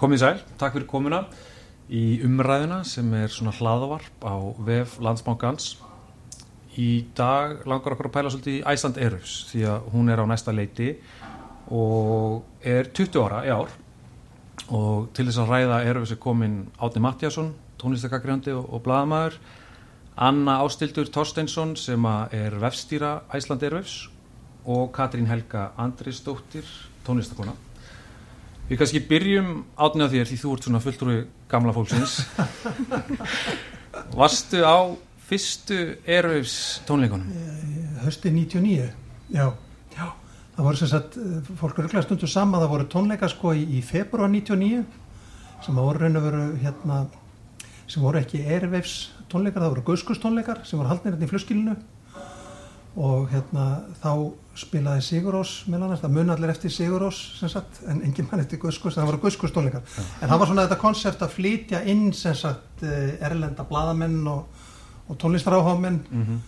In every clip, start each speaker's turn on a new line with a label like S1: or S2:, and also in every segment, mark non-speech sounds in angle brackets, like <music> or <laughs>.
S1: Komið sæl, takk fyrir komuna í umræðuna sem er svona hlaðavarp á VF Landsmákans. Í dag langar okkur að pæla svolítið í Æsland Erufs því að hún er á næsta leiti og er 20 ára í ár og til þess að ræða Erufs er komin Átni Mattiasson, tónlistakagrjöndi og, og bladamæður, Anna Ástildur Torsteinsson sem er vefstýra Æsland Erufs og Katrín Helga Andrisdóttir, tónlistakona. Við kannski byrjum átni á þér því þú ert svona fulltrúi gamla fólksins. Varstu á fyrstu Airwaves tónleikunum?
S2: Hösti 99, já. já. Það voru sem sagt, fólk eru glæð stundu sama, það voru tónleika sko í, í februar 99 sem voru raun og veru hérna, sem voru ekki Airwaves tónleikar, það voru Guðskustónleikar sem voru haldnir hérna í flusskilinu og hérna þá spilaði Sigurós meðal annars, það mun allir eftir Sigurós sem sagt, en engin mann eftir Guðskust það voru Guðskustónleikar, ja. en það var svona þetta konsept að flytja inn sem sagt eh, erlenda bladamenn og, og tónlistaráhámenn mm -hmm.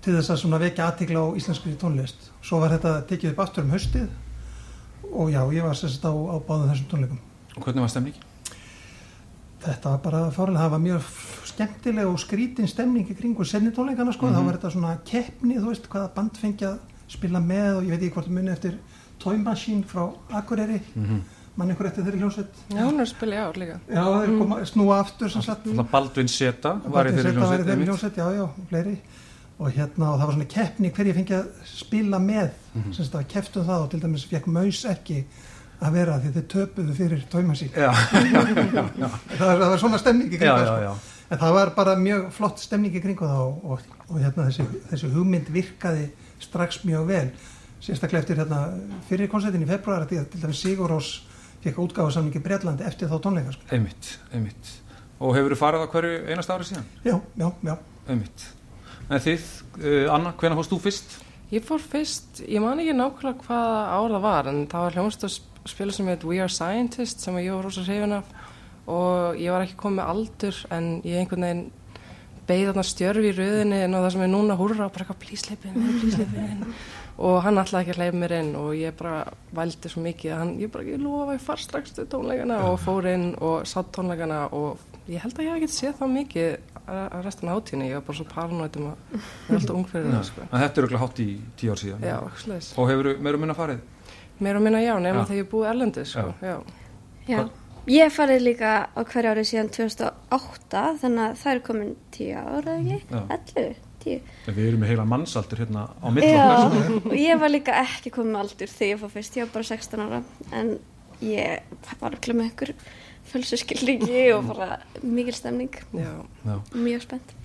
S2: til þess að svona vekja aðtíkla á íslenskri tónlist svo var þetta tekið upp aftur um haustið og já, ég var sem sagt á, á báðum þessum tónleikum
S1: Og hvernig var stemningi?
S2: Þetta var bara fórlega, það var mjög skemmtileg og skrítin stemning í kringu sennitónleikana sko, mm -hmm. þá var þetta svona keppni, þú veist, hvaða band fengi að spila með og ég veit ekki hvort muni eftir Toy Machine frá Akureyri. Mm -hmm. mann ykkur eftir þeirri hljómsveit?
S3: Já, hún er spilið ár líka.
S2: Já, það er mm. komað snúa aftur sem sagt.
S1: Baldvin Seta var í þeirri
S2: hljómsveit, Já, já, fleiri. Og hérna, og það var svona keppni hverja fengi að spila með. -hmm. sem sagt, það keftum það og til dæmis fekk Maus ekki að vera því þið töpuðu fyrir tóimasík <laughs> það var svona stemning í kringu sko. en það var bara mjög flott stemning í kringu það og, og, og hérna, þessi, þessi hugmynd virkaði strax mjög vel sérstaklega eftir hérna, fyrir konsertin í februar til dæmis Sigur Rós fekk útgáðarsamningi Breitlandi eftir þá tónleika sko.
S1: einmitt, einmitt og hefur þú farið á hverju einast ári síðan?
S2: já, já, já
S1: einmitt en þið, uh, Anna, hvernig fórst þú fyrst?
S3: Ég fór fyrst, ég man ekki nákvæmlega hvaða ár það var en það var spila sem heit We Are Scientists sem ég var rosa hrifin af. Og ég var ekki komið aldur en ég einhvern veginn beigð þarna stjörfi í rauðinni en á það sem er núna húrra bara eitthvað plísleipin, plísleipin <laughs> og hann alltaf ekki hleyf mér inn og ég bara vældi svo mikið að hann, ég bara, ég lofa ég far strax til tónleikana. Og fór inn og satt tónleikana og ég held að ég hef ekki séð það mikið að restan átíni, ég var bara svo paranoid um að það er alltaf ungverðin ja. sko.
S1: Þetta er auðvitað hátt í tíu ár síðan
S3: Já,
S1: og hefur meira minna farið?
S3: Meira minna já, nema þegar ég búið erlendi sko. já.
S4: Já. Ég farið líka á hverja ári síðan 2008 þannig að það er komin 10 ára ekki, 11, 10
S1: Við erum með heila mannsaldur hérna á mittlokkar
S4: og ég var líka ekki komin með aldur þegar ég fór fyrst, ég var bara 16 ára en ég var ekki með einhver fölsuskilningi og bara mikil stemning
S3: já.
S4: mjög spennt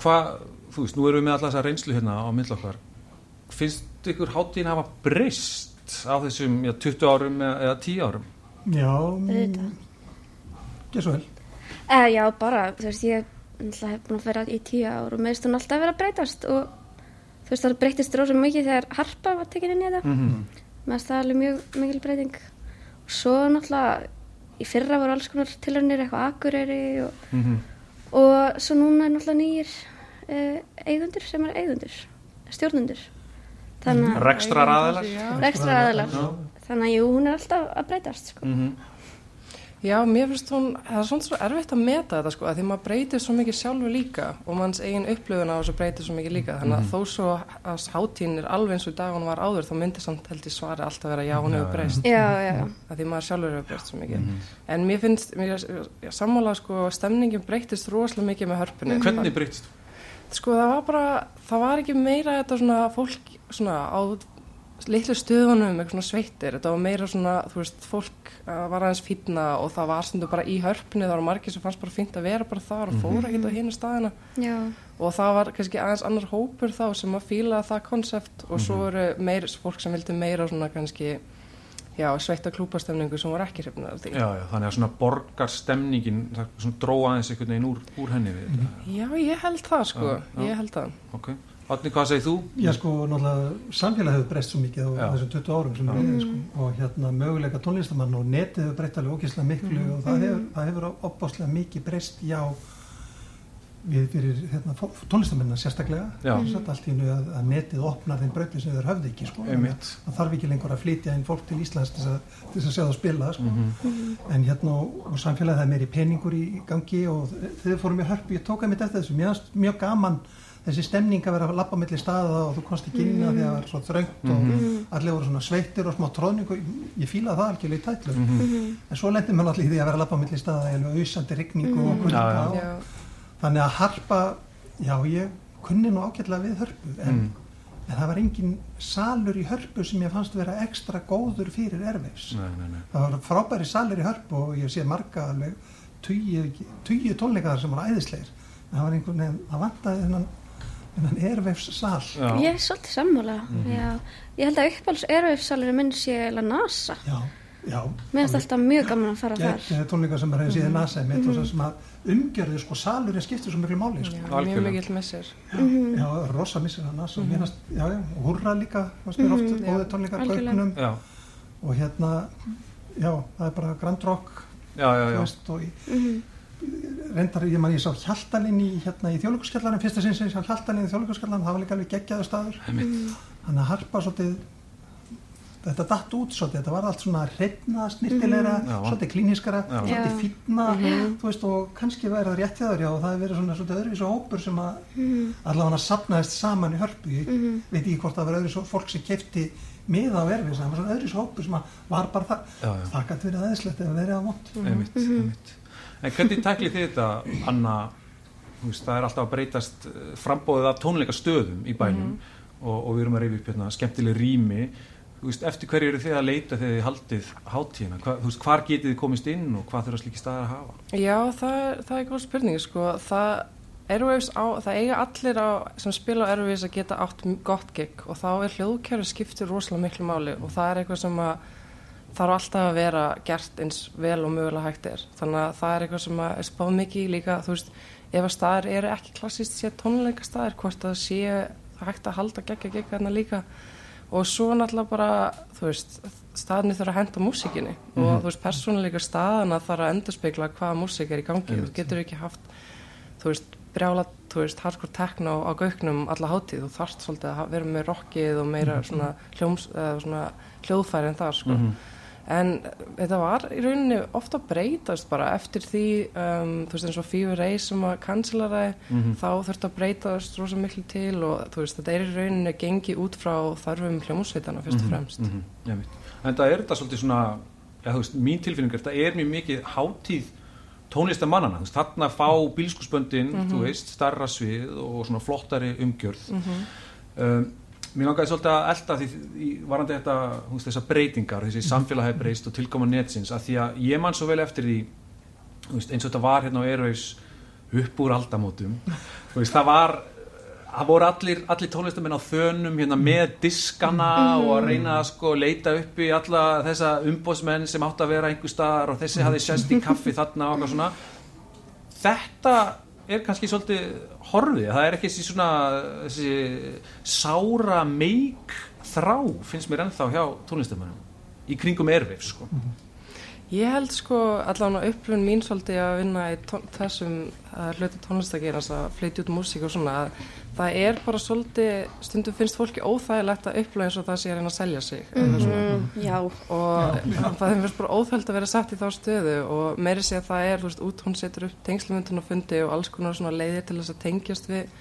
S1: Hvað, þú veist, nú erum við með alltaf þessa reynslu hérna á mittlokkar finnst ykkur hátíðin hafa breyst á þessum já, 20 árum eða 10 árum?
S2: Já, ekki svo vel.
S4: Uh, já, bara, þú veist, ég hef búin að vera í 10 ár og meðst hún alltaf að vera að breytast og þú veist, það breytist rosa mikið þegar harpa var tekinni nýða. Mm -hmm. Meðst það er alveg mjög mikil breyting. Og svo náttúrulega, í fyrra voru alls konar tilhörnir eitthvað akureyri og, mm -hmm. og svo núna er náttúrulega nýjir uh, eigundur sem er eigundur, stjórnundur.
S1: Rekstra ræðilar
S4: Rekstra ræðilar Þannig að jú, hún er alltaf að breytast sko. mm -hmm.
S3: Já, mér finnst hún það er svona svo erfitt að meta þetta sko, því maður breytir svo mikið sjálfu líka og manns eigin upplöfun á þessu breytir svo mikið líka. Þannig að mm þó svo að hátín er alveg eins og í dag hún var áður, þá myndir samt held í svari alltaf vera já, hún hefur breyst. Því maður sjálfur hefur breyst svo mikið. Mm en mér finnst, mér sammála sko, stemningin breytist rosalega mikið með hörpunni.
S1: Hvernig breytist?
S3: Sko það var bara, það var ekki meira þetta svona fólk svona á litlu stöðunum, eitthvað svona sveittir þetta var meira svona, þú veist, fólk uh, var aðeins fýtna og það var stundu bara í hörpni það var margir sem fannst bara fýnt að vera bara þar og fóra ekkert á hínu staðina
S4: Já.
S3: og það var kannski aðeins annar hópur þá sem að fíla það konsept og svo eru meira, fólk sem vildi meira svona kannski já, sveita klúpastemningu sem var ekki hrifnað af því.
S1: Já, já, þannig að svona borgarstemningin, svona dróða aðeins einhvern veginn úr, úr henni við þetta.
S3: Já, ég held það sko, já, ég held það.
S1: Ok. Átni, hvað segir þú?
S2: Já sko, náttúrulega samfélag hefur breyst svo mikið á Já. þessum 20 árum sem við erum sko og hérna möguleika tónlistamann og netið hefur breytt alveg ógeðslega miklu mm. og það hefur, það hefur opbáslega mikið breyst já við fyrir hérna, tónlistamennina sérstaklega. Satt allt í hennu að, að netið opnar þeim brauti sem þeir höfðu ekki sko. Það þarf ekki lengur að flytja inn fólk til Íslands til þess að, til þess að sjá það spila sko.
S1: Mhm.
S2: en hérna og, samfélagið það er meiri peningur í gangi og þegar fórum ég hörpu, ég tók að mitt eftir þessu mjög, mjög gaman þessi stemning að vera að lappa milli staða og þú komst ekki inn að því að það var svo þröngt og allir voru svona sveittir og smá tróðning og ég fílaði það algjörlega í tætlu
S1: Mhm.
S2: en svo lendi maður allir í því að vera að lappa milli staða í alveg ausandi rigningu og kulda
S1: Já, já.
S2: og þannig að harpa já ég kunni nú ágætlega við hörpu en,
S1: Mm.
S2: en það var engin salur í hörpu sem ég fannst vera ekstra góður fyrir erfis
S1: Nei, nei, nei.
S2: það var frábæri salur í hörpu og ég sé marga alveg tugi tónleikaðar sem var æðisleir en það var einhvern veginn, það vantaði þennan þennan erfis sal
S1: Já.
S4: Ég er svolítið sammála. Já. Ég held að uppáhalds erfiðsalurinn minn sé NASA.
S2: já, já
S4: Mér finnst alltaf mjög gaman að fara þar.
S2: Gæti tónleika sem er hefði síðan NASA með mm sem að umgjörðu sko salurinn skiptir svo miklu máli sko.
S3: já, mjög mikill missir.
S2: já, rosa missir hann NASA mm -hmm. já, já, og húrra líka fannst mér oft
S3: Mhm,
S2: góði
S3: já,
S2: tónleikar
S4: algjörlega.
S2: kaupunum
S1: Já,
S2: og hérna já, það er bara Grand Rock
S1: já, já,
S2: þú
S1: já.
S2: veist, og í, reyndar ég man ég sá Hjaltalinn í hérna í þjóðlökuskjallarinn fyrsta sinn sem ég sá Hjaltalinn í þjóðlökuskjallarinn það var líka alveg geggjaður staður. Þannig að harpa svolítið þetta datt út svolítið, þetta var allt svona reyna, snirtilegra,
S1: Já.
S2: svolítið klíniskara
S1: Já.
S2: svolítið fínna þú veist og kannski væri það rétt hjá þér já og það hefur verið svona svolítið öðruvísu hópur sem að allavega hann sapnaðist saman í hörpu. Ég veit ekki hvort það var öðruvísu fólk sem kefti miða á erfis, það var svona öðruvísu hópur sem að var bara það, það gæti verið aðeinslegt ef verið á mót
S1: Einmitt, einmitt. En hvernig tæklið þið þetta, Anna, veist, það er alltaf að breytast eh, frambóðið af tónleikastöðum í bænum og, og við erum að reyfi upp hérna skemmtileg rými. Veist, eftir hverju eru þið að leita þegar þið haldið hátíðina? Hva, veist, hvar getið þið komist inn og hvað þurfa slíki staðar að hafa?
S3: Já, það það er góð spurning, sko. Það, á, það eiga allir á, sem spila á Airwaves að geta átt gott gig og þá er hljóðkjæru skiptir rosalega miklu máli og það er eitthvað sem að þarf alltaf að vera gert eins vel og mögulega hægt er. Þannig að það er eitthvað sem er spáð mikið líka, þú veist, ef að staðir eru ekki klassist sé tónleika staðir, hvort að sé hægt að halda geggja gig þarna líka. Og svo náttúrulega bara, þú veist, staðinni þurfa að henda músikinni og þú veist, persónuleika staðana þarf að endurspegla hvaða músik er í gangi, þú getur ekki haft þú veist, brjála, þú veist, hardcore techno á gauknum alla hátíð, þú þarft svolítið að vera með rockið og meira svona, hljóms, svona hljóðfæri en það, sko. En þetta var í rauninni ofta breytast bara eftir því, um, þú veist, eins og Fever Ray sem að kansilaði, þá þurfti að breytast rosa miklu til og þú veist, þetta er í rauninni gengi út frá þarfum hljómsveitana fyrst og fremst.
S1: Mm -hmm. En það er þetta svolítið svona, já, veist, mín tilfinning er þetta er mjög mikið hátíð tónlistamannana, þarna fá bílskuspöndin, þú veist, starra svið og svona flottari umgjörð. um, mér langaði svolítið að elda því varandi þetta, veist, þessar breytingar, þessi samfélag hefur breyst og tilkoma netsins, að því að ég man svo vel eftir því, veist, eins og þetta var hérna á Airwaves upp úr aldamótum, veist, það var það voru allir, allir tónlistamenn á þönum hérna með diskana og að reyna að sko leita upp í alla þessa umbóðsmenn sem átt að vera einhver staðar og þessi hafði sest í kaffi þarna og eitthvað svona. Þetta er kannski svolítið horfið, það er ekki þessi svona þessi sára meik þrá finnst mér ennþá hjá tónlistamennum í kringum erfif sko.
S3: Ég held sko allavega upplifun mín svolítið að vinna í tón, þessum hluti tónlistagerans að flytja út músík og svona að það er bara svolítið, stundum finnst fólki óþægilegt að upplifa eins og það sé að reyna að selja sig mm
S4: Mm, já,
S3: og <laughs> það finnst bara óþægilt að vera satt í þá stöðu og meiri sé að það er, þú veist, út hún setur upp tengslumyndun og fundi og alls konar svona leiðir til þess að tengjast við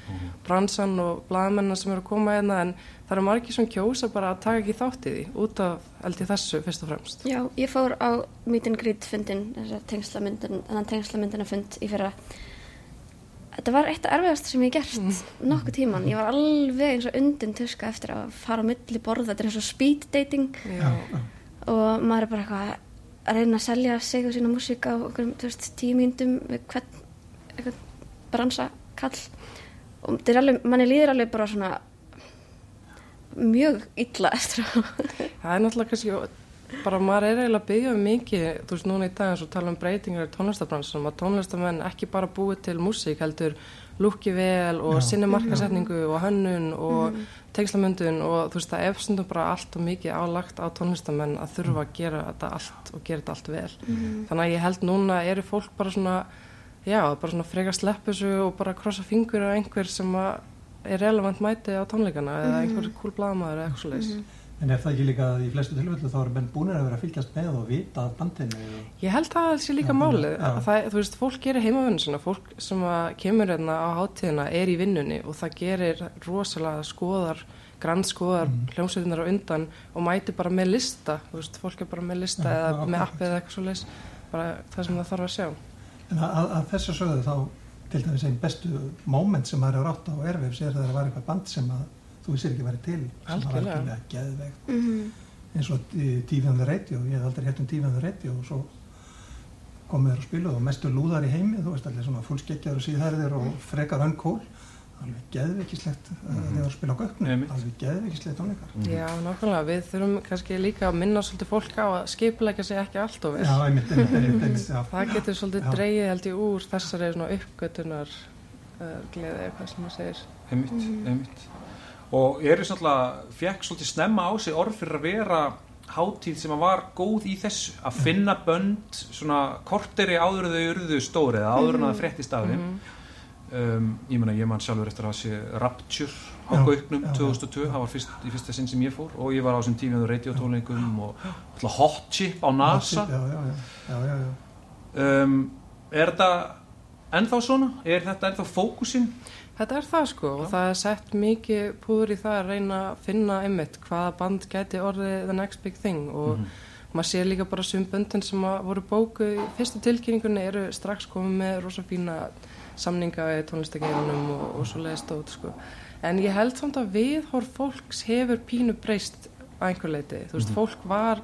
S3: bransan og blaðamennar sem eru að koma hérna en það eru margir sem kjósa bara að taka ekki þátt í því út af, held ég þessu fyrst og fremst.
S4: já, ég fór á meet and greet fundin, þessar tengslamyndin, þannig tengslamyndina fund í fyrra. Þetta var eitt af erfiðast sem ég hef gert nokkuð tíman. Ég var alveg eins og undin tuska eftir að fara á milli borða. Þetta er eins og speed dating
S3: Já.
S4: og maður er bara eitthvað að reyna að selja sig og sína músík á við hvern eitthvað bransa kall og þetta er alveg, manni líður alveg bara svona mjög illa eftir að
S3: Það er náttúrulega kannski, bara maður er eiginlega að byggja um mikið, þú veist núna í dag eins og tala um breytingar í tónlistabransunum að tónlistamenn ekki bara búið til músík heldur lúki vel og sinni markasetningu og hönnun og tengslamöndun og þú veist það er stundum bara allt og mikið álagt á tónlistamenn að þurfa að gera þetta allt og gera þetta allt vel. Þannig að ég held núna eru fólk bara svona Já, bara svona freka sleppu þessu og bara krossa fingur á einhver sem að er relevant mæti á tónleikana eða einhver cool blaðmaður eða eitthvað svo leiðis.
S2: En er það ekki líka í flestu tilfellu þá eru menn búinir að vera að fylgjast með og vita að bandinu.
S3: Ég held að það sé líka
S2: Já,
S3: málið.
S2: já.
S3: að Það, þú veist, fólk gerir heimavinnu sinna, fólk sem kemur hérna á hátíðina er í vinnunni og það gerir rosalega skoðar, grannskoðar mm. hljómsveitinar á undan og mæti bara með lista, þú veist, fólk er bara með lista
S2: Já,
S3: eða með appið eða eitthvað svo leiðis, bara það sem það þarf að sjá.
S2: En að, að, að þessu sögðu þá til dæmis einn bestu moment sem hefur átt á Airwaves er þegar að þú vissir ekki væri til sem var
S3: Algjörlega.
S2: algjörlega geðveikt
S4: Mhm.
S2: eins og eh, the Radio, ég hef aldrei hétt um the Radio og svo komið þér og spiluð og mestu lúðar í heimi, þú veist allir svona fullskeggjar og síðhærðir og frekar unkól alveg geðveikislegt mm -hmm. þegar þú spila á göknu, alveg geðveikislegt tónleikar
S3: Já, nákvæmlega, við þurfum kannski líka að minna svolítið fólk á að skipulegja sig ekki allt of vel.
S2: Já, einmitt, einmitt, einmitt, einmitt.
S3: Það getur svolítið
S2: Já.
S3: dreigið held ég úr þessari svona uppgötunar uh, gleði eitthvað sem maður segir.
S1: einmitt, einmitt og eru svolítið fekk svolítið snemma á sig orð fyrir að vera hátíð sem að var góð í þessu. Að finna bönd svona korteri áður en þau urðu stóri eða áður en það fréttist af þeim. Um, ég meina ég man sjálfur eftir að sé Rapture á Gauknum
S2: já,
S1: 2002, það var fyrst, í fyrsta sinn sem ég fór og ég var á þessum tímið á radiotónleikum og alltaf Hot Chip á NASA.
S2: Já, já, já, já, já, já.
S1: um, er þetta ennþá svona? Er þetta ennþá fókusinn?
S3: Þetta er það sko og það er sett mikið púður í það að reyna að finna einmitt hvaða band gæti orðið the next big thing og
S1: Mhm.
S3: maður sér líka bara sum böndin sem voru bókuð í fyrstu tilkynningunni eru strax komið með rosa fína samninga í tónlistakeirinum og, og svo leiðist út sko. En ég held samt að viðhorf fólks hefur pínu breyst að einhver leiti. Þú veist, fólk var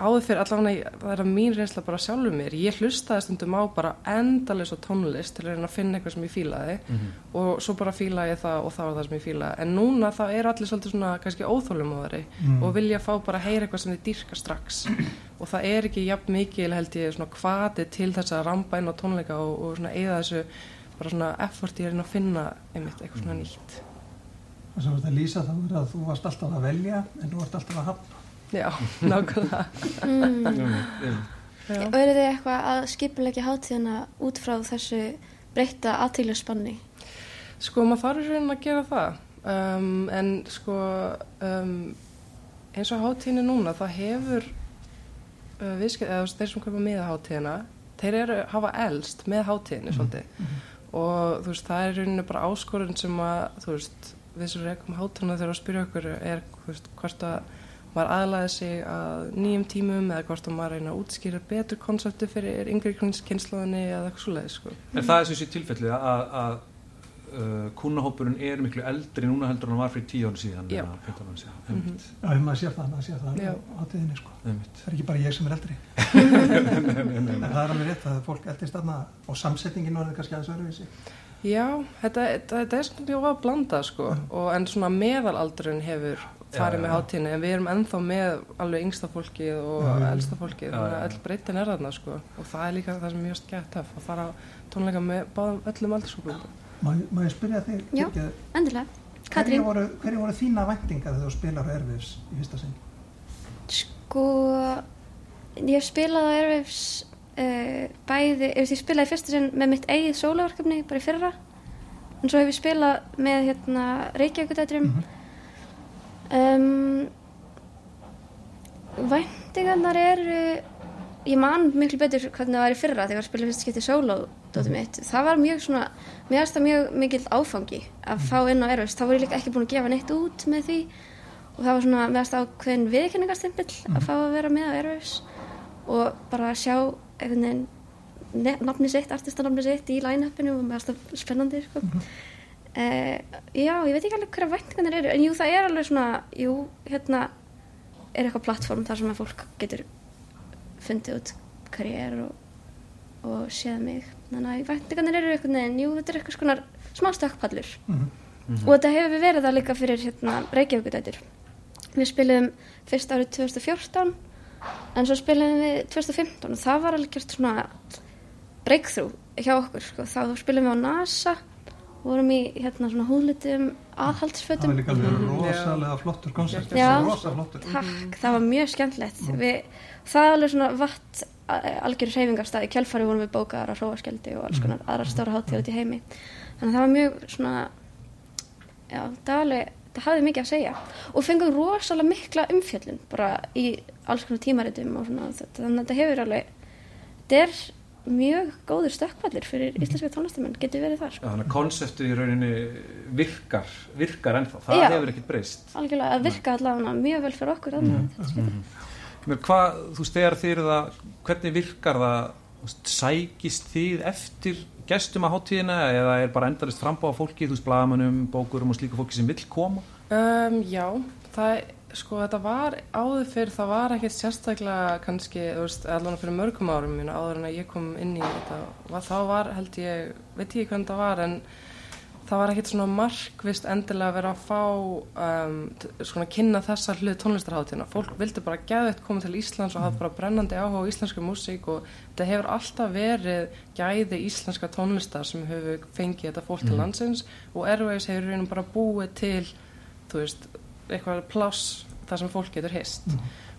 S3: áður fyrir allavega, það er að mín reynsla bara sjálfur mér, ég hlustaði stundum á bara endalins og tónlist til að reyna að finna eitthvað sem ég fílaði. Og svo bara fíla ég það og það var það sem ég fílaði. En núna þá er allir svolítið svona kannski óþólumóðari
S2: Mm.
S3: og vilja fá bara að heyra eitthvað sem þið dýrka strax. Og það er ekki jafn mikil held ég svona hvati til þess að ramba inn á tónleika og, og svona eða þessu bara svona effort í að reyna að finna einmitt eitthvað svona nýtt.
S2: Og sem þú ert að lýsa þá er að þú varst alltaf að velja en þú varst alltaf að hafna.
S3: Já, nákvæmlega.
S4: Mm. Og eru þið eitthvað að skipulegja hátíðina út frá þessu breytta aðtíluspanni?
S3: Sko, maður þarf í raunin að gera það. Um, en sko um, eins og hátíðinu núna það hefur uh, viðskip, eða þeir sem köpa miða hátíðina þeir eru, hafa elst með hátíðinu svolítið. Og þú veist, það er rauninu bara áskorun sem að þú veist, við sem rekum hátíðina þegar að spyrja okkur er þú veist, hvort að maður aðlaði sig að nýjum tímum eða hvort að maður reyna að útskýra betur konsepti fyrir yngri kynnslóðinni eða eitthvað svoleiðis sko.
S1: En það er sem sé tilfellið að, að uh, kúnahópurinn er miklu eldri núna heldur en hann var fyrir tíu ára síðan
S3: Já.
S1: eða 15 ára síðan. Einmitt,
S2: Já, maður sér það, maður sér það
S3: Já.
S2: á tíðinni sko.
S1: einmitt.
S2: Það er ekki bara ég sem er eldri. <laughs> en það er alveg rétt að fólk eldist þarna og samsettingin var kannski aðeins öðruvísi.
S3: Já, þetta, þetta, þetta er svona mjög að blanda sko og en svona meðalaldurinn hefur farið með
S1: já.
S3: hátíðinu en við erum ennþá með alveg yngsta fólkið og
S2: Já,
S3: elsta fólkið
S1: Já,
S3: þannig að öll breytin er þarna sko og það er líka það sem er mjög skemmt töff að fara á tónleika með báðum öllum aldurshópum
S2: Má, ég spyrja þig,
S4: Já. Endilega.
S2: hverju voru, hverju voru þína væntingar þegar þú spilar á Erfis í fyrsta sinn?
S4: Sko, ég hef spilað á Airwaves uh, bæði, ef ég spilaði í fyrsta sinn með mitt eigið sólaverkefni bara í fyrra en svo hef ég spilað með hérna Reykjavíkudætrum um, Væntingarnar eru ég man miklu betur hvernig það var í fyrra þegar ég spilaði fyrst skipti sóló dótið mitt, það var mjög svona mér finnst það mjög mikill áfangi að fá inn á Airwaves, þá voru ég líka ekki búin að gefa neitt út með því og það var svona meðast ákveðin viðkenningarstimpill að fá að vera með á Airwaves og bara að sjá einhvern veginn nafni sitt, artistanafni sitt í line-upinu og meðast það spennandi sko. Uh, já, ég veit ekki alveg hverja væntingarnir eru, en jú, það er alveg svona jú, hérna er eitthvað plattform þar sem að fólk getur fundið út hver ég er og, og séð mig. Þannig að væntingarnir eru einhvern veginn jú, þetta er eitthvað svona smá stökkpallur.
S2: Mhm.
S4: og þetta hefur verið það líka fyrir hérna, Reykjavíkudætur við spilum fyrst árið 2014 en svo spilum við 2015 og það var alveg svona breakthrough hjá okkur sko. þá spilum við á NASA. og vorum í hérna svona húðlitum
S2: Það
S4: aðhaldsfötum
S2: var líka alveg
S3: Mhm.
S2: rosalega flottur koncept.
S4: Já.
S2: Rosa flottur.
S4: takk, það var mjög skemmtilegt. Við, það er alveg svona vatt algjör hreyfingarstað. Í kjálfari vorum við bókaðar á hróaskjaldi og alls konar aðrar stóra hátíð út í heimi. Þannig að það var mjög svona já, það var alveg það hafði mikið að segja. Og fengum rosalega mikla umfjöllun bara í alls konar tímaritum og svona. Þannig að þetta hefur alveg þetta er mjög góður stökkvallir fyrir íslenska tónlistamenn, getur verið þar sko.
S1: Þannig að konseptið í rauninni virkar, virkar ennþá, það
S4: Já.
S1: hefur ekkert breyst.
S4: algjörlega að virka allavega mjög vel fyrir okkur mm. þetta skiptir.
S1: Men hvað, þú þið eru það, hvernig virkar það, þú veist, sækist þið eftir gestum á hátíðina eða er bara endalist frambá á fólki, þú veist, blagamönnum, bókurum og slíku fólki sem vill koma?
S3: Um, já, það, sko, þetta var áður fyrir, það var ekkert sérstaklega kannski, veist, allan fyrir mörgum árum mínu, áður en að ég kom inn í þetta, þá var, held ég, veit ég hvernig það var, en það var ekkert svona markvist endilega að vera að fá, um, svona kynna þessa hlut tónlistarháttina. Fólk vildi bara geðveitt koma til Íslands og hafði bara brennandi áhuga á íslenska músík og þetta hefur alltaf verið gæði íslenska tónlistar sem hefur fengið þetta fólk til landsins og Airways hefur í raunum bara búið til þú veist, eitthvað pláss þar sem fólk getur hist.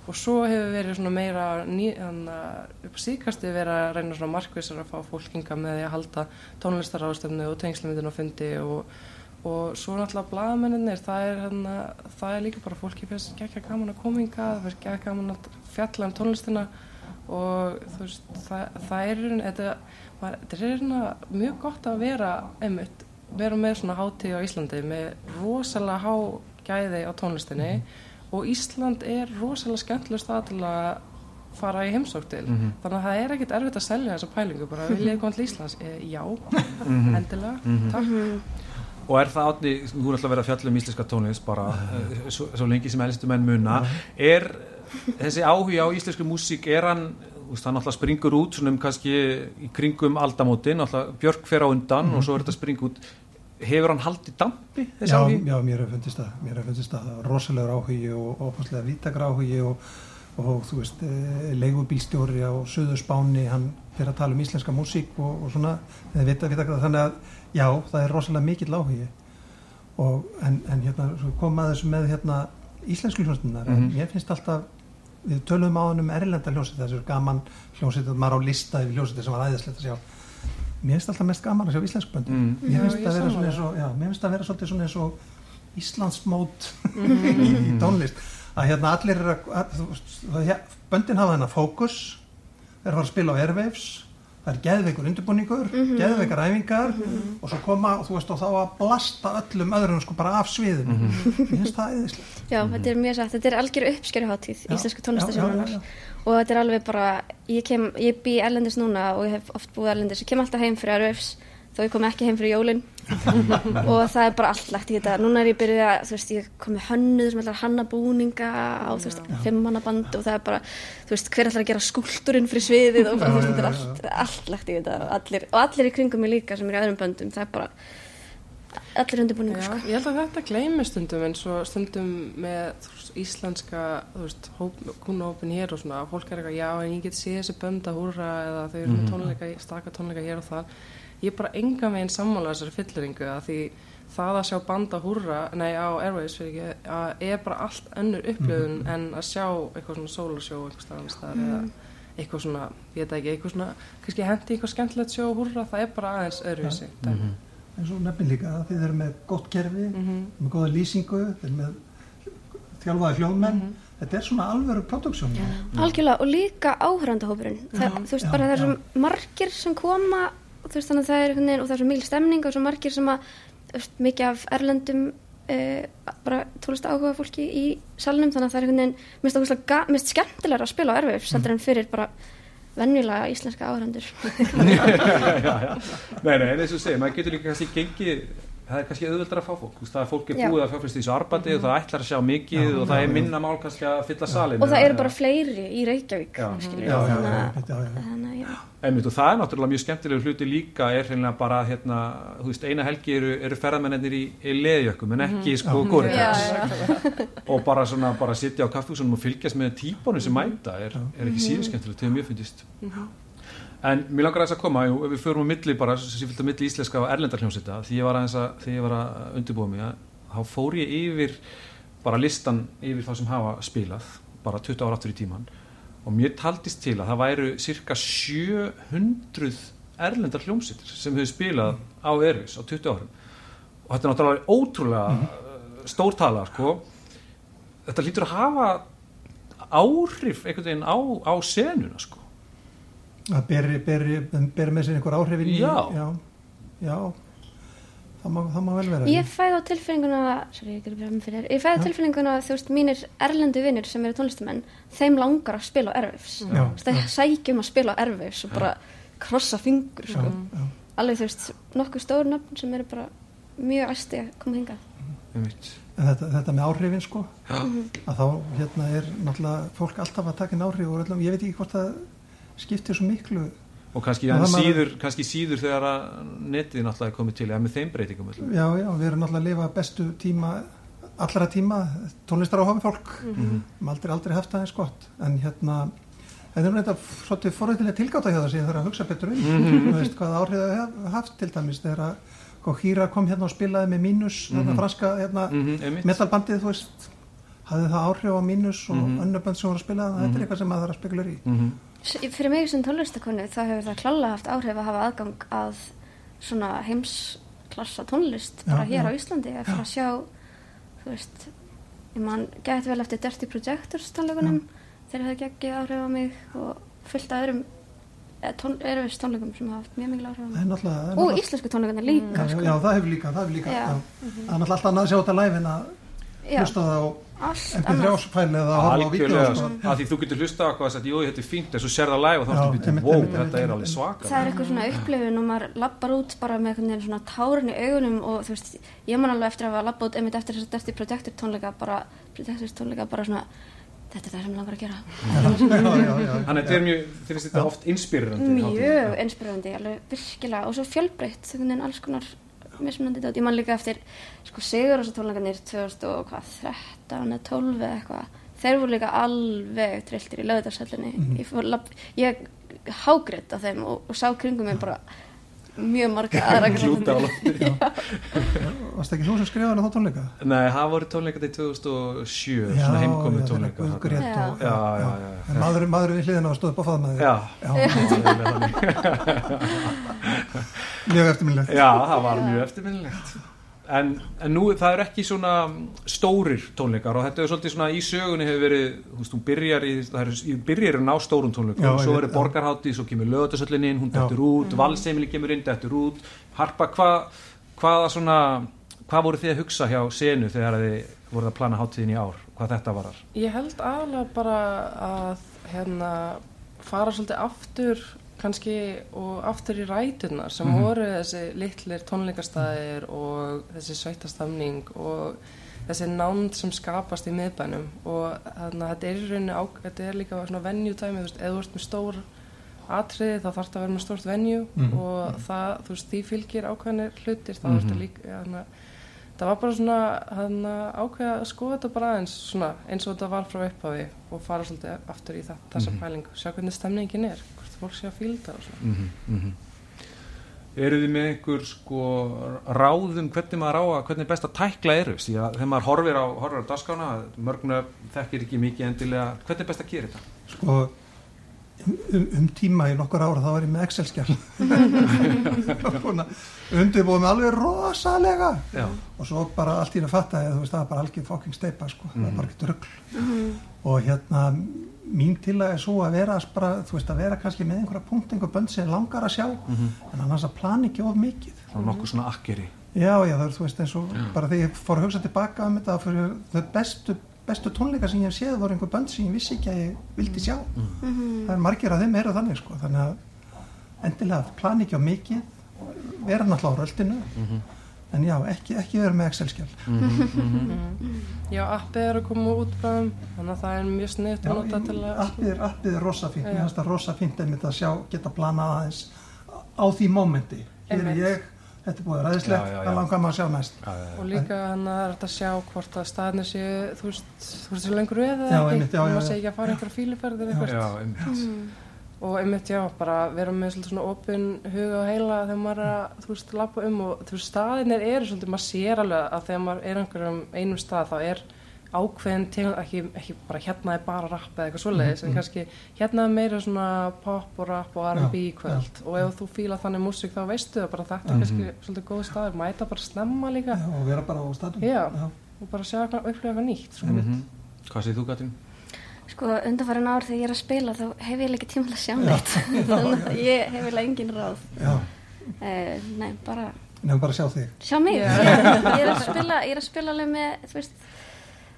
S3: Og svo hefur verið svona meira upp á síkasti verið að reyna svona markvissar að fá fólkinga með því að halda tónlistaráðstöfnu og tengslamyndin á fundi og, og svo náttúrulega blaðamenninir, það er, hana, það er líka bara fólki fyrst ekki gaman að kominga, það fyrst ekki gaman að fjalla um tónlistina og þú veist, það, það er þetta, þetta er mjög gott að vera einmitt, vera með svona hátíð á Íslandi með rosalega há gæði á tónlistinni og Ísland er rosalega skemmtileg stað til að fara í heimsók til. Þannig að það er ekkit erfitt að selja þessa pælingu bara. Viljið koma til Íslands, e, já. Endilega, takk.
S1: Og er það átni, þú er alltaf að vera að fjalla um íslenska tónlist bara eh, svo, svo lengi sem elstu menn muna, er þessi áhuga á íslensku músík, er hann, hann alltaf springur út svona um kannski í kringum aldamótin, alltaf Björk fer á undan og svo er þetta spring út, hefur hann haldið dampi
S2: Já, já, mér hefur fundist það, mér hefur fundist það. Rosalegur áhugi og opaslega vítakar áhugi og, og þú veist, e, leigubílstjóri á Suður Spáni, hann fyrir að tala um íslenska músík og, og svona, vita, vita, þannig að já, það er rosalega mikill áhugi. Og en, en hérna, svo kom að þessu með hérna íslensku hljómsveitinnar, en
S1: Mhm.
S2: mér finnst alltaf við töluðum á hann um erlenda hljómsveit þessu gaman hljómsveit, maður á lista yfir hljómsveit sem var æðislegt að sjá mér finnst alltaf mest gaman að sjá íslensku böndum
S1: Mm.
S2: mér finnst það vera
S3: sammála.
S2: svona eins og já, mér finnst það vera svolítið svona eins og Íslandsmót <laughs> í tónlist. Að hérna allir er að, að það- ja, böndin hafa þennan fókus. Þeir fara að spila á airwaves það er geðveikur undirbúningur, geðveikar æfingar og svo koma og þú veist og þá að blasta öllum öðrum sko bara af sviðum. Mér finnst það eðislegt
S4: Já, þetta er mjög satt, þetta er algjör uppskeruháttíð
S2: Já,
S4: íslensku tónlistasjónunar og þetta er alveg bara, ég kem, ég bý erlendis núna og ég hef oft búið erlendis, ég kem alltaf heim fyrir RFs þó ég kom ekki heim fyrir jólin. <laughs> Og það er bara allt lagt í þetta. Núna er ég byrjuð að, þú veist, ég kom með hönnuð sem ætlar að hanna búninga á, þú veist, fimmannaband og það er bara þú veist, hver ætlar að gera skúltúrin fyrir sviðið og bara, þú veist, þetta er allt, allt lagt í þetta. Og allir, og allir í kringum mig líka sem er í öðrum böndum, það er bara allir undirbúningur, sko.
S3: ég held að þetta gleymi stundum eins og stundum með þú veist, íslenska þú veist, kúnahópin hér og svona fólk er eitthvað, já en ég get séð þessi bönd að húra eða þau eru með tónleika, staka tónleika hér og þar ég er bara engan veginn sammála þessari fylliringu að því það að sjá band að húra, nei á Airways fyrir ekki, að er bara allt önnur upplöfun en að sjá eitthvað svona sólarsjó eitthvað staðan staðar eða eitthvað svona, ég veit ekki, eitthvað svona kannski hendi eitthvað skemmtilegt sjó húra það er bara aðeins öðruvísi. Mm
S2: en svo nefnir líka að þið eru með gott kerfi
S3: -hmm.
S2: með góða lýsingu þið eru með þjálfaði hljóðmenn. Þetta er svona alvöru produksjón
S4: Algjörlega. Og líka áhörandahópurinn það, þú veist bara það er svo margir sem koma þú veist þannig að það er einhvern veginn og það er svo mikil stemning og svo margir sem að veist, mikið af erlendum uh, bara tónlist áhuga fólki í salnum þannig að það er einhvern veginn mist, mist, mist skemmtilega að spila á erfið heldur en fyrir bara venjulega íslenska <laughs>
S1: já. Nei, nei, en eins og segir, maður getur líka kannski gengið það er kannski auðveldar að fá fólk. Það er fólk er
S4: Já.
S1: búið að fjárfæsta í þessu arbandi og það ætlar að sjá mikið
S2: Já,
S1: og það
S2: já,
S1: er minna mál kannski að fylla salin
S4: og það eru bara fleiri í Reykjavík þannig að
S1: það er náttúrulega mjög skemmtilegu hluti líka er hreinlega bara hérna, þú veist, eina helgi eru, eru ferðamennir í, í leðjökkum en ekki sko
S2: Já.
S1: góriðans og bara svona bara sitja á kaffhúsunum og fylgjast með típunum sem mæta er, er ekki síður skemmtilegt, þegar mjög fyndist en mér langar aðeins að koma jú, við förum á milli bara, sem fylgta milli íslenska og erlendar hljómsveita því ég var aðeins að, þegar ég var að undirbúa mig að, þá fór ég yfir bara listan yfir það sem hafa spilað bara 20 ára aftur í tíman og mér taldist til að það væru cirka 700 erlendar hljómsýttir sem hefur spilað á Erfis á 20 árum og þetta er náttúrulega ótrúlega mm -hmm. stórtala sko. þetta lítur að hafa áhrif einhvern veginn á, á senuna sko.
S2: Að beri, beri, beri með sér einhver áhrifin
S1: Já.
S2: já, já. Það, má, það má vel vera
S4: Ég fæði á tilfinninguna, sorry, ég, ég fæði á tilfinninguna að þú veist, mínir erlendu vinnir sem eru tónlistamenn, þeim langar að spila á erfis. Það sækjum að spila á erfis og bara krossa fingur, sko. Alveg þú veist, nokkuð stóru nöfn sem eru bara mjög æsti að koma hingað.
S1: Einmitt.
S2: En þetta, þetta með áhrifin sko
S1: Já.
S2: að þá hérna er náttúrulega fólk alltaf að taka inn áhrif og öllum, ég veit ekki hvort það skiptir svo miklu
S1: og kannski,
S2: það
S1: síður, kannski síður þegar að netið náttúrulega er komið til eða með þeim breytingum
S2: já, já, við erum náttúrulega að lifa bestu tíma allra tíma, tónlistar á hafi fólk
S1: Mhm.
S2: við aldrei, aldrei haft það eins gott en hérna þetta er reynda svolítið forrættilega tilgáta hjá það sem ég þarf að hugsa betur um
S1: Mhm.
S2: þú veist hvað áhrif það hef haft til dæmis þegar að Hýra kom hérna og spilaði með mínus
S1: Mhm.
S2: þetta franska hérna,
S1: Mm -hmm,
S2: metalbandið þú veist hafði það áhrif á mínus og
S1: Mhm.
S2: önnur band sem voru að spila þetta
S1: Mhm.
S2: er eitthvað sem maður þarf að spekulera í
S1: Mhm.
S4: Fyrir mig sem tónlistakonu þá hefur það klálega haft áhrif að hafa aðgang að svona heimsklassa tónlist bara
S2: Já,
S4: hér
S2: já.
S4: á Íslandi að fara að sjá þú veist ég man gæti vel eftir Dirty Projectors tónleikunum þeir hefði geggið áhrif á mig og fullt af öðrum eh, tón, erfis tónleikum sem hafa haft mjög mikil áhrif á mig
S2: náttúrulega
S4: og
S2: náttúrulega-
S4: íslensku tónleikunni líka
S2: já,
S4: sko.
S2: já, það hefur líka, það hefur líka
S4: já.
S2: það er náttúrulega alltaf annað að sjá þetta live en að hlusta það á
S4: allt
S2: MP3
S4: annað.
S2: ásfæli eða að horfa á
S1: að því þú getur hlusta á og sagt, jú, þetta er fínt, en svo sér það live og þá ertu býtið, wow, þetta er alveg svaka
S4: það er eitthvað svona upplifun og maður lappar út bara með einhvern veginn svona tárin í augunum og þú veist, ég man alveg eftir að hafa lappað út einmitt eftir þess að Dirty Projector tónleika bara, Projectors tónleika bara svona þetta er það sem mig langar að gera.
S2: Já, já, já,
S1: Þannig að þetta er mjög, þið finnst þetta oft inspirerandi
S4: mjög inspirerandi, alveg virkilega. Og svo fjölbreytt, alls konar mismunandi dát, ég man líka eftir sko Sigur og svo tónleikanir 2013 eða 12 eða eitthvað. Þeir voru líka alveg trilltir í lögðarsöllinni
S2: Mhm.
S4: ég, fór lapp- ég hágritt af þeim og, og sá kringum mig bara mjög marga aðra
S1: Klúta á lofti
S2: varst ekki þú sem skrifaði hana þá tónleika?
S1: Nei, það voru 2007 svona tónleika þarna.
S2: grét
S4: Já.
S2: og
S1: Já, já, já, já.
S2: En maður, maður við hliðina og stóð upp á faðmaði
S1: Já,
S2: já,
S1: já,
S2: mjög eftirminnilegt.
S1: Já, það var mjög eftirminnilegt en, en nú, það er ekki svona stórir tónleikar og þetta er svolítið svona í sögunni hefur verið, þú veist, hún byrjar í, það er, í byrjar að ná stórum tónleikum og svo er
S2: já.
S1: borgarhátti, svo kemur lögatasöllin inn, hún
S2: Já.
S1: dettur út, valseimili kemur inn, dettur út Harpa, hvað hvaða svona, hvað voru þið að hugsa hjá senu þegar þið voruð að plana hátíðin í ár, hvað þetta varar
S3: Ég held aðalega bara að hérna fara svolítið aftur kannski og aftur í rætunar sem
S1: Mhm.
S3: voru þessi litlir tónleikastæðir og þessi sveitastafning og þessi nánd sem skapast í miðbænum og þannig að þetta er í rauninni á, þetta er líka svona venjutæmi, þú veist, eða þú ert með stór atriði þá þarf það að vera með stórt venju
S2: Mhm.
S3: og það, þú veist, því fylgir ákveðinir hlutir, þá
S1: Mhm.
S3: ertu líka þannig að það var bara svona hann ákveða að skoða þetta bara aðeins svona, eins og þetta var frá upphafi og fara svolítið aftur í það, þessa
S1: Mhm.
S3: pælingu. Sjá hvernig stemningin er, hvort fólk sé að fílda og svona.
S1: Mm -hmm. eru þið með einhver sko ráðum hvernig maður á að hvernig er best að tækla eru? Því að þegar maður horfir á, horfir á daskána mörgna þekkir ekki mikið endilega. Hvernig er best að gera þetta?
S2: Sko um, um tíma í nokkur ára þá var ég með Excel-skjál <laughs> undirbúið með alveg rosalega.
S1: Já,
S2: og svo bara allt í það fatta þú veist það er bara algjör fokking steipa sko. það er bara ekkert rugl. Og hérna mín til að er svo að vera bara, þú veist að vera kannski með einhverja punkt einhver bönd sem langar að sjá en annars að plana ekki of mikið.
S1: Svona nokkuð svona akkeri.
S2: Já já það er þú veist eins og bara þegar ég fór að hugsa tilbaka um þetta þau bestu, bestu tónleika sem ég hef séð voru einhver bönd sem ég vissi ekki að ég vildi sjá. Það er margir af þeim eru þannig sko. Þannig að endilega plana ekki of mikið vera náttúrulega á röldinu. En já, ekki, ekki vera með Excel-skjál
S3: já, appið er að koma út bráðum þannig að það er mjög sniðt að nota til að
S2: appið er, appið er rosa fínt, mér finnst það rosa fínt einmitt að sjá, geta planað aðeins á því mómenti, hér er ég þetta er búið ræðislegt,
S1: Já, já, já.
S2: það langar maður að sjá næst
S1: já, já,
S3: og líka hann að það er að sjá hvort að staðinni séu þú veist, þú veist, séu lengur við eða
S2: Já,
S3: ekki
S2: já, já, já.
S3: sé ekki að fara einhverja fíluferðir eitthvað
S1: já, einmitt.
S3: og einmitt já, bara vera með svona opin huga og heila þegar maður er að, þú veist, lappa um og þú veist, staðinir eru svolítið, maður sér alveg að þegar maður er einhverjum einum stað þá er ákveðin tegund, ekki, ekki bara hérna er bara rapp eða eitthvað svoleiðis, en kannski hérna er meira svona pop og rapp og R&B í kvöld og ef þú fíla þannig músík þá veistu það bara þetta er kannski svolítið góð staður, mæta bara snemma líka
S2: og vera bara á staðum
S3: Já. og bara sjá eitthvað, upplifa eitthvað nýtt sko.
S1: Mhm. Hvað segir þú Katrín?
S4: Sko, undanfærin ár þegar ég er að spila þá hef ég ekki tíma til að sjá neitt. <laughs> Þannig að ég hef eiginlega engin ráð. Uh, nei, bara
S2: nefnum bara sjá þig
S4: sjá mig.
S3: Já.
S4: Ég, <laughs> ég er að spila, ég er að spila alveg með, þú veist,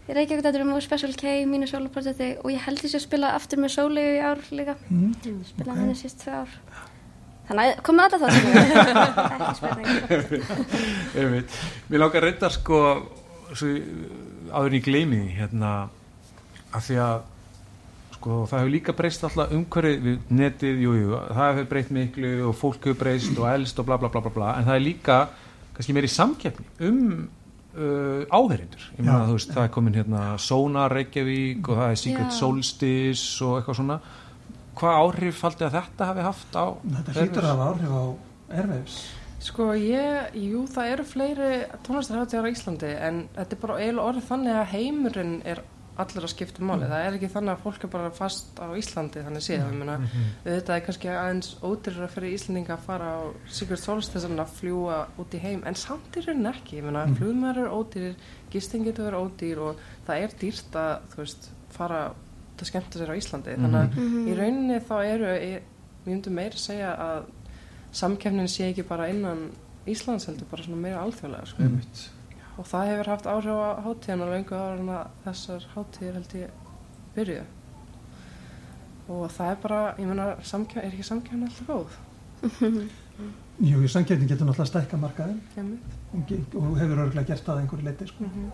S4: ég reykja ekkert þetta um Special K, mínu soloprojekti og ég held sé að spila aftur með Sóli í ár líka.
S2: mm.
S4: Spila
S2: Ok.
S4: okay. henni síst tvö ár. Þannig að komið alla það <laughs> ekki. <laughs>
S1: Einmitt. Mér langar reyndar sko áður gleymi því hérna að því að sko það hefur líka breyst alltaf umhverfið við netið, jú, jú, það hefur breyst miklu og fólk hefur breyst og elst og bla bla bla bla bla en það er líka kannski meiri samkeppni um uh, áherindur ég meina þú veist, það er komin hérna Sonar Reykjavík og það er Secret
S4: Já.
S1: Solstice og eitthvað svona. Hvað áhrif faldi að þetta hafi haft á
S2: Þetta hlýtur að hafa áhrif á erfeifs
S3: Sko ég, jú það eru fleiri tónlistarháttíðar á Íslandi en þetta er bara eiginlega orðið þannig að heimurinn er allir að skipta máli. Það er ekki þannig að fólk er bara fast á Íslandi þannig séð. Ég meina, Þetta er kannski aðeins ódýrra fyrir Íslandinga að fara á Solstice en að fljúa út í heim en samt er henni ekki. Ég meina, mm. eru ódýrir, gisting getur verið ódýr og það er dýrt að þú veist, fara að skemmta sér á Íslandi. Þannig að í rauninni þá eru, ég, myndi meira að segja að samkeppnin sé ekki bara innan Íslands heldur bara svona meira alþjóðlega sko. Og það hefur haft áhrif á hátíðan og lengur ára en að þessar hátíðir held ég byrjuðu og það er bara, ég samkeppnin, er ekki samkeppnin alltaf góð? <laughs>
S2: Jú, í samkeppni getur náttúrulega stækka markaðin og hefur örgulega gert það að einhverju leiti sko.
S3: Mhm.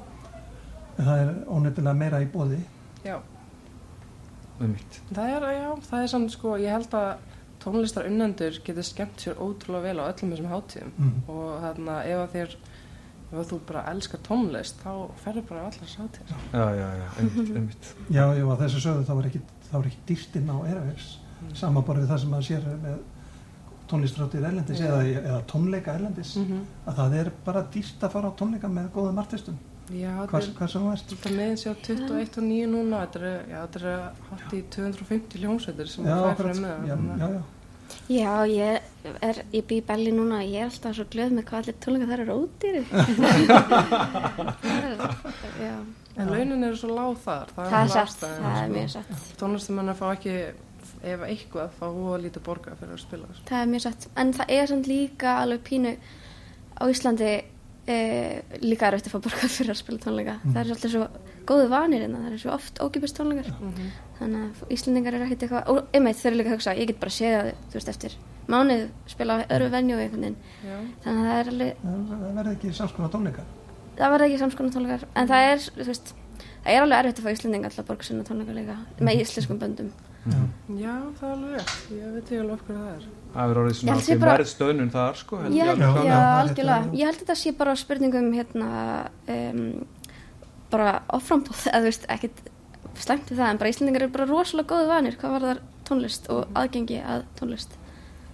S2: en það er ónefnilega meira í bóði
S3: Já, það er, já, það er samt sko, ég held að tónlistar unnendur getur skemmt sér ótrúlega vel á öllum þessum hátíðum
S2: mm.
S3: og þarna ef að þér ef að þú bara elskar tónlist þá ferður bara á allar hátíðir
S1: já, já, já, einmitt, <laughs> einmitt.
S2: Já, já, að þessu sögðu þá var ekki, þá var ekki dýrt inn á erfeifs
S3: Mm.
S2: samanborið við það sem maður sér með tónlistráttir erlendis eða, eða tónleika erlendis
S3: mm -hmm.
S2: að það er bara dýrt að fara á tónleika með góðum artistum
S3: Já, þetta
S2: hvað,
S3: er
S2: hvað sem þú ert
S3: Þetta meðin sér 21 og 9 núna, þetta er, já, þetta er hátt í 250 hljómsveitir sem það
S2: akkurat,
S3: fyrir með.
S2: já,
S3: að-
S2: já, já.
S4: Já, ég er, ég bý í Belli núna og ég er alltaf svo glöð með hvað allir tónleika þar eru ódýri. <laughs>
S3: En launin eru svo lág þar.
S4: það er
S3: alveg
S4: satt, það er
S3: sko.
S4: mjög satt.
S3: Tónlistamenn fá ekki, ef eitthvað, fá hún að lítið borga fyrir að spila. sko.
S4: Það er mjög satt. En það er samt líka alveg pínu á Íslandi e, líka er eftir að fá borgað fyrir að spila tónleika. Það er svolítið svo góðu vanir en það er svo oft ókipist tónleikar.
S3: Mhm.
S4: Þannig að Íslandingar eru ekkert eitthvað, og einmitt þau eru líka að hugsa, ég get bara séð að þú veist eftir mánuð spila á öðru venju og einhvern veginn.
S3: Já,
S4: Þannig að það er alveg,
S2: það það verði ekki samskona tónleika
S4: það verða ekki samskonar tónleikar, en það er, veist, það er alveg erfitt að fá Íslandinga alltaf að borga sinna tónleika líka, með íslenskum böndum.
S3: já, það er alveg rétt. Ég veit ekki alveg okkur það er.
S1: Það er orðið svona ákveðin
S4: bara-
S1: verðstöðnun þar sko held
S4: Já,
S1: ég alveg
S4: já, algjörlega. Ég held að þetta sé bara spurningum hérna, um, bara offrambóð, eða þú veist, ekkit slæmt við það, en bara Íslandingar eru bara rosalega góðu vanir hvað var þar tónlist og aðgengi að tónlist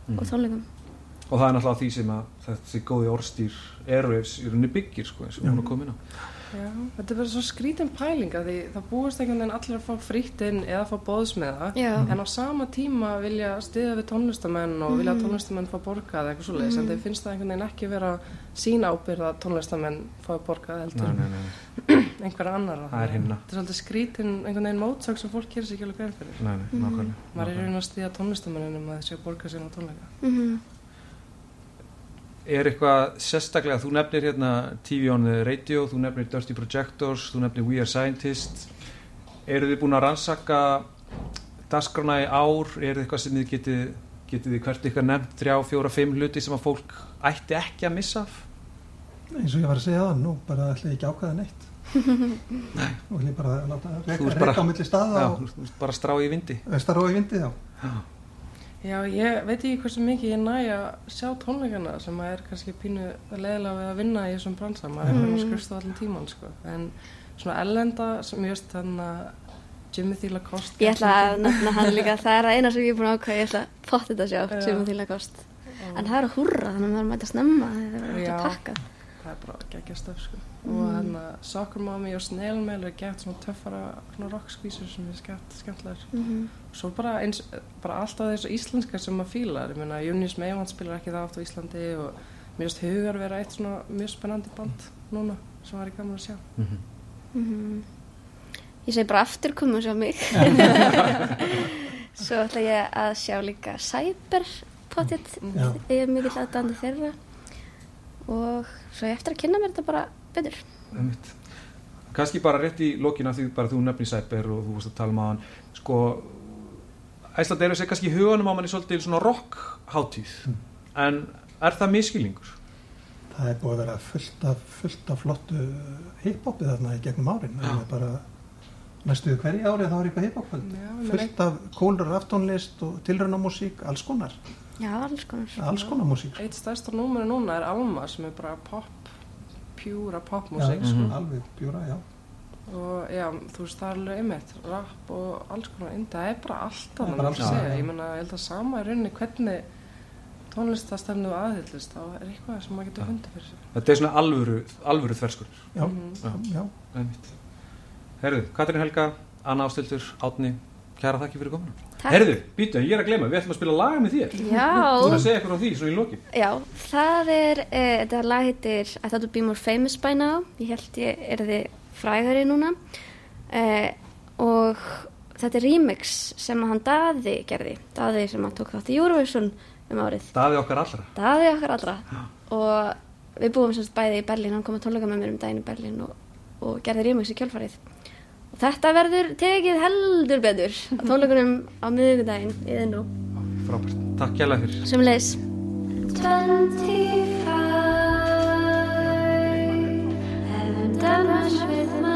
S1: Mhm.
S4: og tónleikum.
S1: og það er náttúrulega því sem að þessi góði orðstýr Airwaves í rauninni byggir sko eins og hún er komin á
S3: Já, þetta er bara svo skrítin pælinga því það búist einhvern veginn allir að fá frítt inn eða fá bóðsmiða en á sama tíma vilja stiða við tónlistamenn og vilja að tónlistamenn fá borgað eða eitthvað svoleiðis en þeir finnst það einhvern veginn ekki vera sín ábyrð að tónlistamenn fá borgað heldur
S1: nei, nei, nei, <clears throat>
S3: einhverja annar
S1: það er hinna
S3: Þetta er svolítið skrítin einhvern veginn mótsök sem fólk gerir sér ekki alveg grein fyrir.
S1: Nei, nei, nákvæmlega
S3: maður er
S1: nákvæmlega.
S3: raun að stiða tónlistamennunum að þessi að borga sér á tónleika
S4: Mm
S1: er eitthvað sérstaklega, þú nefnir hérna TV on the radio, þú nefnir Dirty Projectors, þú nefnir We Are Scientists. Eru þið búin að rannsaka dasgrana í ár? Er eitthvað sem þið getið getið þið hvert ykkar nefnt þrjá, fjóra, fimm hluti sem að fólk ætti ekki að missa af?
S2: Eins og ég var að segja það, nú bara ætla ég ekki að ákveða neitt. <laughs>
S1: Nei.
S2: og ég bara að láta reka á milli staða
S1: Já,
S2: og
S1: bara strá í vindi.
S2: Vestar og í vindi já.
S3: Já, ég veit ekki hversu mikið ég næ að sjá tónleikana sem að er kannski pínu leðilega við að vinna í þessum bransa maður er mm. skrifst á allan tíman sko. en svona ellenda sem veist þannig að Jimothy Lacoste
S4: Ég ætla að nefna hann líka, <laughs> það er að eina sem ég er búin að ákveða, ég ætla að potta þetta sjá,
S3: Já.
S4: að þýla kost. En það er að húrra, þannig að maður mæta snemma, þegar það er
S3: Já.
S4: að pakka.
S3: Það er bara geggja stöf sko. og hérna Soccer Mommy og Snail Mail er gett svona töffara svona rockskvísur sem er skemmt, skemmtlegar
S4: Mhm.
S3: svo bara eins, bara alltaf þessu íslenska sem maður fílar, ég meina Június Meivand spilar ekki það oft á Íslandi og mér finnst hugar vera eitt svona mjög spennandi band núna sem var í gaman að sjá
S1: Mhm.
S4: Mhm. Ég segi bara aftur koma og sjá mig. <laughs> Svo ætla ég að sjá líka Cyber potið. Ég er mikill aðdandi þeirra. Og svo ég eftir að kynna mér þetta bara betur.
S1: Kanski bara rétt í lokina því bara þú nefnir Sæper og þú varst að tala um hann sko Æsland er kannski í huganum á manni svolítið svona rock hátíð en er það miskilningur?
S2: Það er búið að vera fullt af, fullt af flottu hiphopið þarna í gegnum árin. Það er bara næstuðu hverju ári þá er eitthvað
S3: meina-
S2: Fullt af kólur aftónlist og tilraunamúsík, alls konar.
S4: Já, alls konar.
S2: Alls konar músík.
S3: Eitt stærsta númeri núna er Alma sem er bara pop, pjúra
S2: Já,
S3: popmusik
S1: Mhm.
S3: sko.
S2: alveg bjúra, já.
S3: og já, þú veist, það er alveg einmitt rap og alls konar indi, það er bara
S2: Það er alls
S3: að segja,
S2: konar, já.
S3: ég menna, ég held að sama í rauninni hvernig tónlistastefnu aðhyllist, þá er eitthvað sem maður getur
S1: Já.
S3: fundið fyrir sig
S1: Þetta er svona alvöru, alvöru þverskur
S2: Já,
S3: Mhm.
S2: já.
S1: Einmitt. Herðu, Katrín Helga, Anna Ástildur, Átni kæra þakki fyrir komuna
S4: Takk.
S1: Herðu, býtu, ég er að glema, við ætlum að spila laga með þér Þú er
S4: Já,
S1: að segja eitthvað á því, svona í lokin
S4: já, það er, uh, þetta lag heitir I Thought I'd Be More Famous By Now. Ég held ég er þið frægari núna. Uh, og þetta er remix sem hann Daði gerði. Daði sem að tók þátt í Eurovision um árið.
S1: Daði okkar allra
S4: Daði okkar allra og við búum semst bæði í Berlín, hann kom að tónleika með mér um daginn í Berlín og, og gerði remix í kjálfarið Þetta verður tekið heldur betur á tónleikunum á miðugdægin í þinn og.
S1: Frábært, takk hjá þér.
S4: Sem leis. Twenty five, haven't done much with my